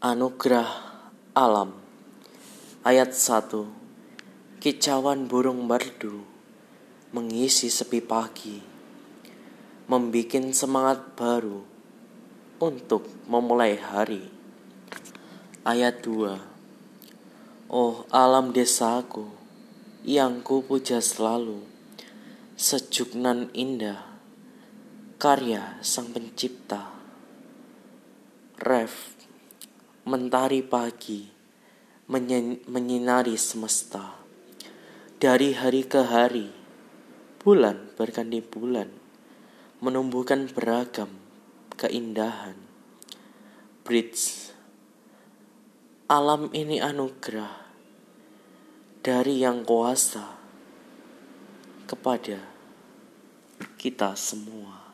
Anugerah Alam Ayat 1 Kicauan burung merdu Mengisi sepi pagi Membikin semangat baru Untuk memulai hari. Ayat 2 Oh alam desaku Yang ku puja selalu Sejuk nan indah Karya sang pencipta. Ref mentari pagi menyinari semesta. Dari hari ke hari, bulan berganti bulan, menumbuhkan beragam keindahan. Bridge, alam ini anugerah dari yang kuasa kepada kita semua.